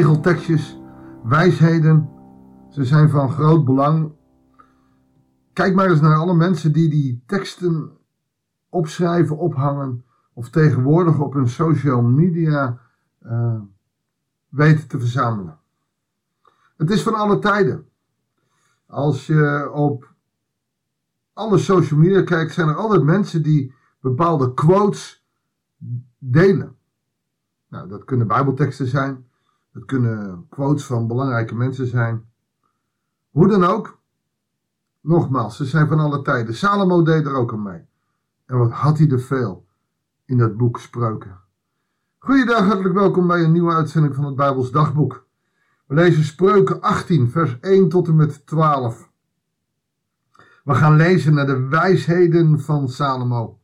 tegeltekstjes, wijsheden. Ze zijn van groot belang. Kijk maar eens naar alle mensen die die teksten opschrijven, ophangen of tegenwoordig op hun social media uh, weten te verzamelen. Het is van alle tijden. Als je op alle social media kijkt, zijn er altijd mensen die bepaalde quotes delen. Nou, dat kunnen Bijbelteksten zijn, dat kunnen quotes van belangrijke mensen zijn. Hoe dan ook, nogmaals, ze zijn van alle tijden. Salomo deed er ook aan mee. En wat had hij er veel in dat boek Spreuken. Goeiedag, hartelijk welkom bij een nieuwe uitzending van het Bijbels Dagboek. We lezen Spreuken 18, vers 1 tot en met 12. We gaan lezen naar de wijsheden van Salomo.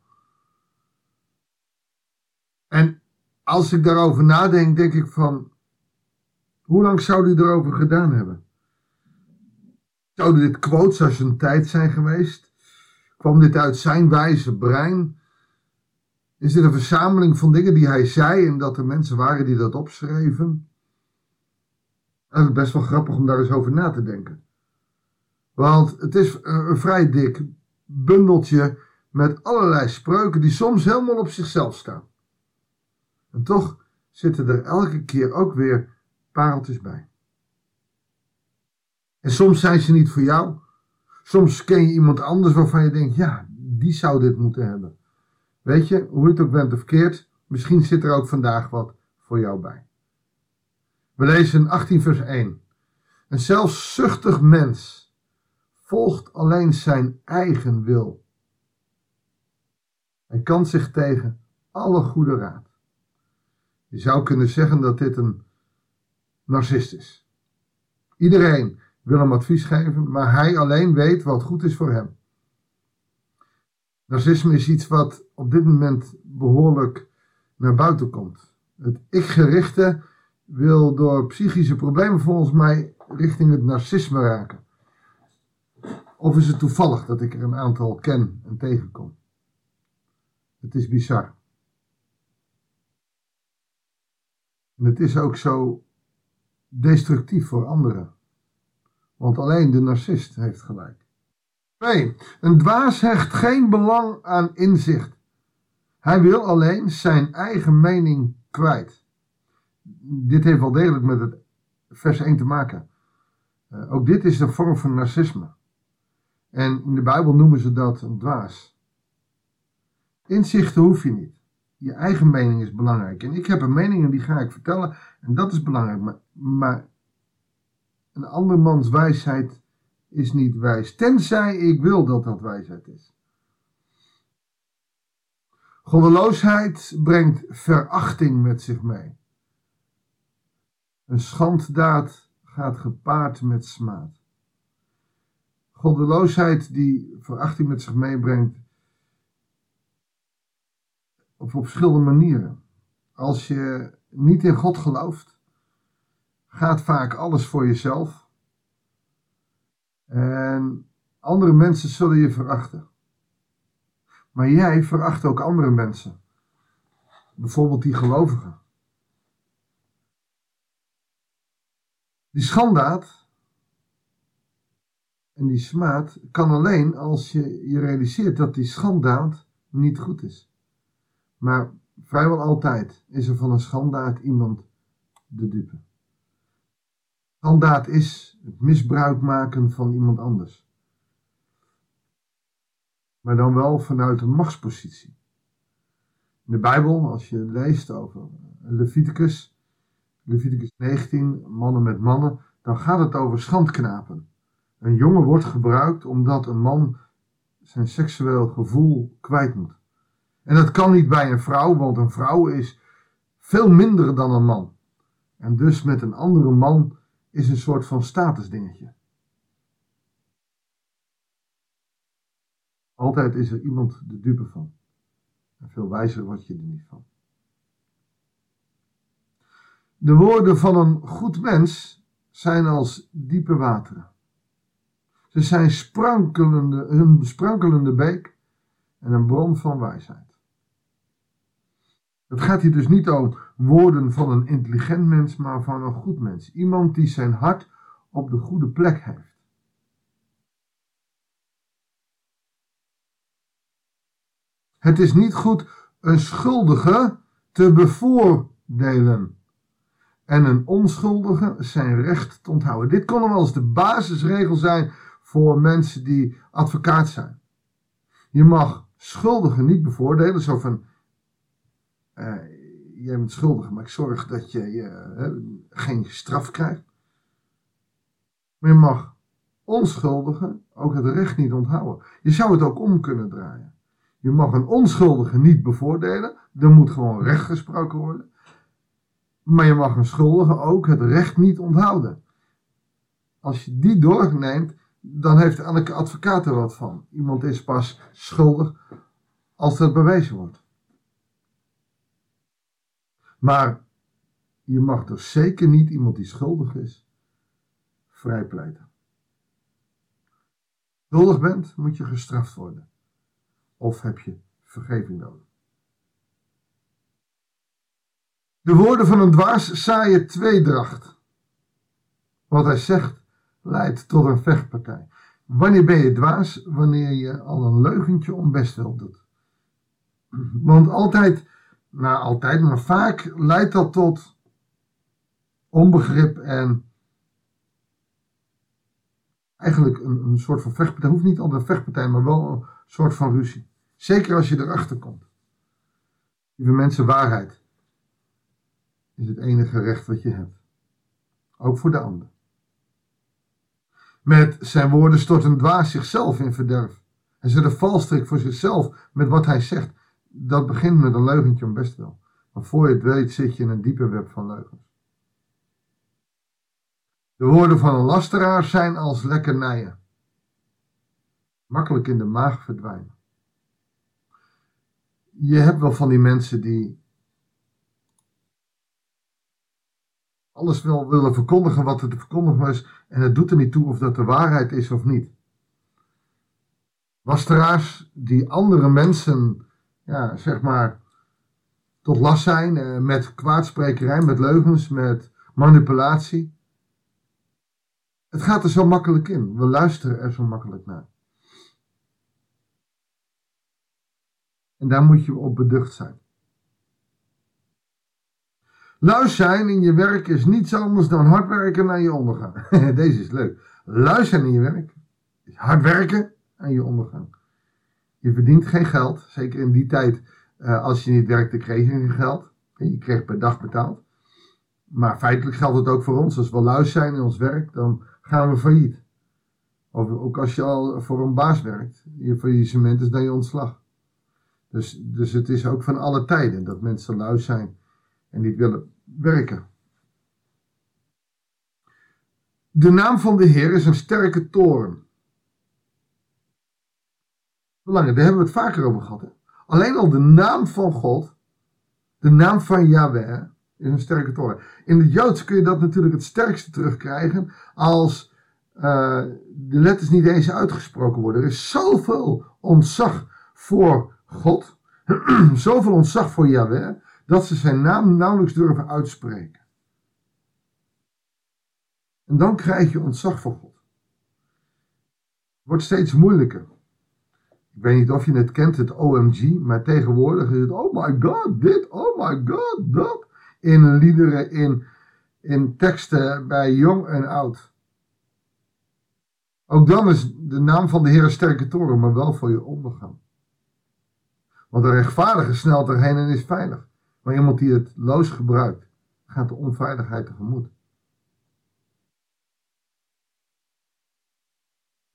En als ik daarover nadenk, denk ik van, hoe lang zou hij erover gedaan hebben? Zouden dit quotes uit zijn tijd zijn geweest? Kwam dit uit zijn wijze brein? Is dit een verzameling van dingen die hij zei en dat er mensen waren die dat opschreven? Dat is best wel grappig om daar eens over na te denken. Want het is een vrij dik bundeltje met allerlei spreuken die soms helemaal op zichzelf staan. En toch zitten er elke keer ook weer pareltjes bij. En soms zijn ze niet voor jou. Soms ken je iemand anders waarvan je denkt, ja, die zou dit moeten hebben. Weet je, hoe het ook bent of verkeerd, misschien zit er ook vandaag wat voor jou bij. We lezen 18 vers 1. Een zelfzuchtig mens volgt alleen zijn eigen wil. Hij kan zich tegen alle goede raad. Je zou kunnen zeggen dat dit een narcist is. Iedereen wil hem advies geven, maar hij alleen weet wat goed is voor hem. Narcisme is iets wat op dit moment behoorlijk naar buiten komt. Het ik-gerichte wil door psychische problemen volgens mij richting het narcisme raken. Of is het toevallig dat ik er een aantal ken en tegenkom? Het is bizar. En het is ook zo destructief voor anderen. Want alleen de narcist heeft gelijk. 2. Een dwaas hecht geen belang aan inzicht. Hij wil alleen zijn eigen mening kwijt. Dit heeft wel degelijk met het vers 1 te maken. Uh, ook dit is een vorm van narcisme. En in de Bijbel noemen ze dat een dwaas. Inzichten hoef je niet. Je eigen mening is belangrijk. En ik heb een mening en die ga ik vertellen. En dat is belangrijk. Maar, een andermans wijsheid is niet wijs. Tenzij ik wil dat dat wijsheid is. Goddeloosheid brengt verachting met zich mee. Een schanddaad gaat gepaard met smaad. Goddeloosheid die verachting met zich meebrengt op, op verschillende manieren. Als je niet in God gelooft, gaat vaak alles voor jezelf. En andere mensen zullen je verachten. Maar jij veracht ook andere mensen. Bijvoorbeeld die gelovigen. Die schandaad en die smaad kan alleen als je je realiseert dat die schandaad niet goed is. Maar vrijwel altijd is er van een schandaad iemand de dupe. Schandaad is het misbruik maken van iemand anders. Maar dan wel vanuit een machtspositie. In de Bijbel, als je leest over Leviticus, Leviticus 19, mannen met mannen, dan gaat het over schandknapen. Een jongen wordt gebruikt omdat een man zijn seksueel gevoel kwijt moet. En dat kan niet bij een vrouw, want een vrouw is veel minder dan een man. En dus met een andere man is een soort van statusdingetje. Altijd is er iemand de dupe van. En veel wijzer word je er niet van. De woorden van een goed mens zijn als diepe wateren. Ze zijn sprankelende, een sprankelende beek en een bron van wijsheid. Het gaat hier dus niet om woorden van een intelligent mens, maar van een goed mens. Iemand die zijn hart op de goede plek heeft. Het is niet goed een schuldige te bevoordelen en een onschuldige zijn recht te onthouden. Dit kon wel eens de basisregel zijn voor mensen die advocaat zijn. Je mag schuldigen niet bevoordelen, zo van, jij bent schuldig, maar ik zorg dat je geen straf krijgt. Maar je mag onschuldigen ook het recht niet onthouden. Je zou het ook om kunnen draaien. Je mag een onschuldige niet bevoordelen, er moet gewoon recht gesproken worden. Maar je mag een schuldige ook het recht niet onthouden. Als je die doorneemt, dan heeft elke advocaat er wat van. Iemand is pas schuldig als dat bewezen wordt. Maar je mag dus zeker niet iemand die schuldig is vrijpleiten. Schuldig bent, moet je gestraft worden. Of heb je vergeving nodig. De woorden van een dwaas zaaien tweedracht. Wat hij zegt leidt tot een vechtpartij. Wanneer ben je dwaas? Wanneer je al een leugentje om best doet. Want altijd, nou altijd, maar vaak leidt dat tot onbegrip en eigenlijk een, een soort van vechtpartij. Hoeft niet altijd een vechtpartij, maar wel een soort van ruzie. Zeker als je erachter komt. Lieve mensen, waarheid is het enige recht wat je hebt. Ook voor de ander. Met zijn woorden stort een dwaas zichzelf in verderf. Hij zet een valstrik voor zichzelf met wat hij zegt. Dat begint met een leugentje om best wel. Maar voor je het weet zit je in een diepe web van leugens. De woorden van een lasteraar zijn als lekkernijen. Makkelijk in de maag verdwijnen. Je hebt wel van die mensen die alles wil willen verkondigen wat er te verkondigen is. En het doet er niet toe of dat de waarheid is of niet. Lasteraars die andere mensen, ja, zeg maar, tot last zijn eh, met kwaadsprekerij, met leugens, met manipulatie. Het gaat er zo makkelijk in. We luisteren er zo makkelijk naar. En daar moet je op beducht zijn. Luis zijn in je werk is niets anders dan hard werken naar je ondergang. Deze is leuk. Luis zijn in je werk is hard werken aan je ondergang. Je verdient geen geld, zeker in die tijd uh, als je niet werkte kreeg je geen geld. Je kreeg per dag betaald. Maar feitelijk geldt het ook voor ons. Als we luis zijn in ons werk, dan gaan we failliet. Of ook als je al voor een baas werkt. Je faillissement is dan je ontslag. Dus, dus het is ook van alle tijden dat mensen luis zijn en niet willen werken. De naam van de Heer is een sterke toren. Belangrijk, daar hebben we het vaker over gehad. Hè? Alleen al de naam van God, de naam van Yahweh, is een sterke toren. In het Joods kun je dat natuurlijk het sterkste terugkrijgen als uh, de letters niet eens uitgesproken worden. Er is zoveel ontzag voor God, zoveel ontzag voor Yahweh, dat ze zijn naam nauwelijks durven uitspreken. En dan krijg je ontzag voor God. Het wordt steeds moeilijker. Ik weet niet of je het kent, het OMG, maar tegenwoordig is het oh my god, dit, oh my god, dat. In liederen, in, in teksten bij jong en oud. Ook dan is de naam van de Heer een sterke toren, maar wel voor je ondergang. Want de rechtvaardige snelt erheen en is veilig. Maar iemand die het loos gebruikt, gaat de onveiligheid tegemoet.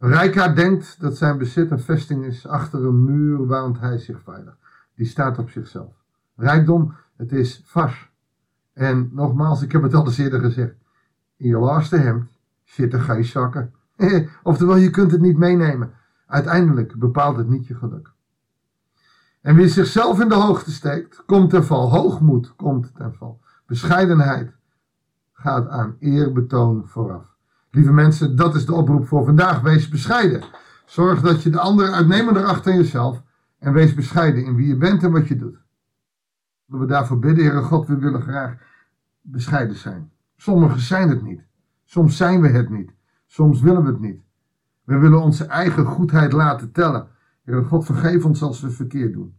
Rijkaard denkt dat zijn bezit een vesting is. Achter een muur waant hij zich veilig. Die staat op zichzelf. Rijkdom, het is vast. En nogmaals, ik heb het al eens eerder gezegd. In je laatste hemd zitten geen zakken. Oftewel, je kunt het niet meenemen. Uiteindelijk bepaalt het niet je geluk. En wie zichzelf in de hoogte steekt, komt ten val. Hoogmoed komt ten val. Bescheidenheid gaat aan eerbetoon vooraf. Lieve mensen, dat is de oproep voor vandaag. Wees bescheiden. Zorg dat je de ander uitnemender achter jezelf en wees bescheiden in wie je bent en wat je doet. Dat we daarvoor bidden, Heere God, we willen graag bescheiden zijn. Sommigen zijn het niet. Soms zijn we het niet. Soms willen we het niet. We willen onze eigen goedheid laten tellen. Heere God, vergeef ons als we verkeerd doen.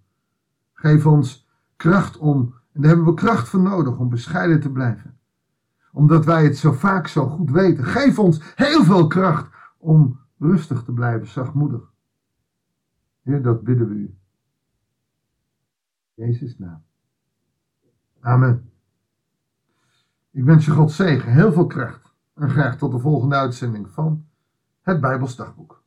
Geef ons kracht om, en daar hebben we kracht voor nodig, om bescheiden te blijven. Omdat wij het zo vaak zo goed weten. Geef ons heel veel kracht om rustig te blijven, zachtmoedig. Heer, dat bidden we u. Jezus naam. Amen. Ik wens je God zegen, heel veel kracht en graag tot de volgende uitzending van het Bijbelsdagboek.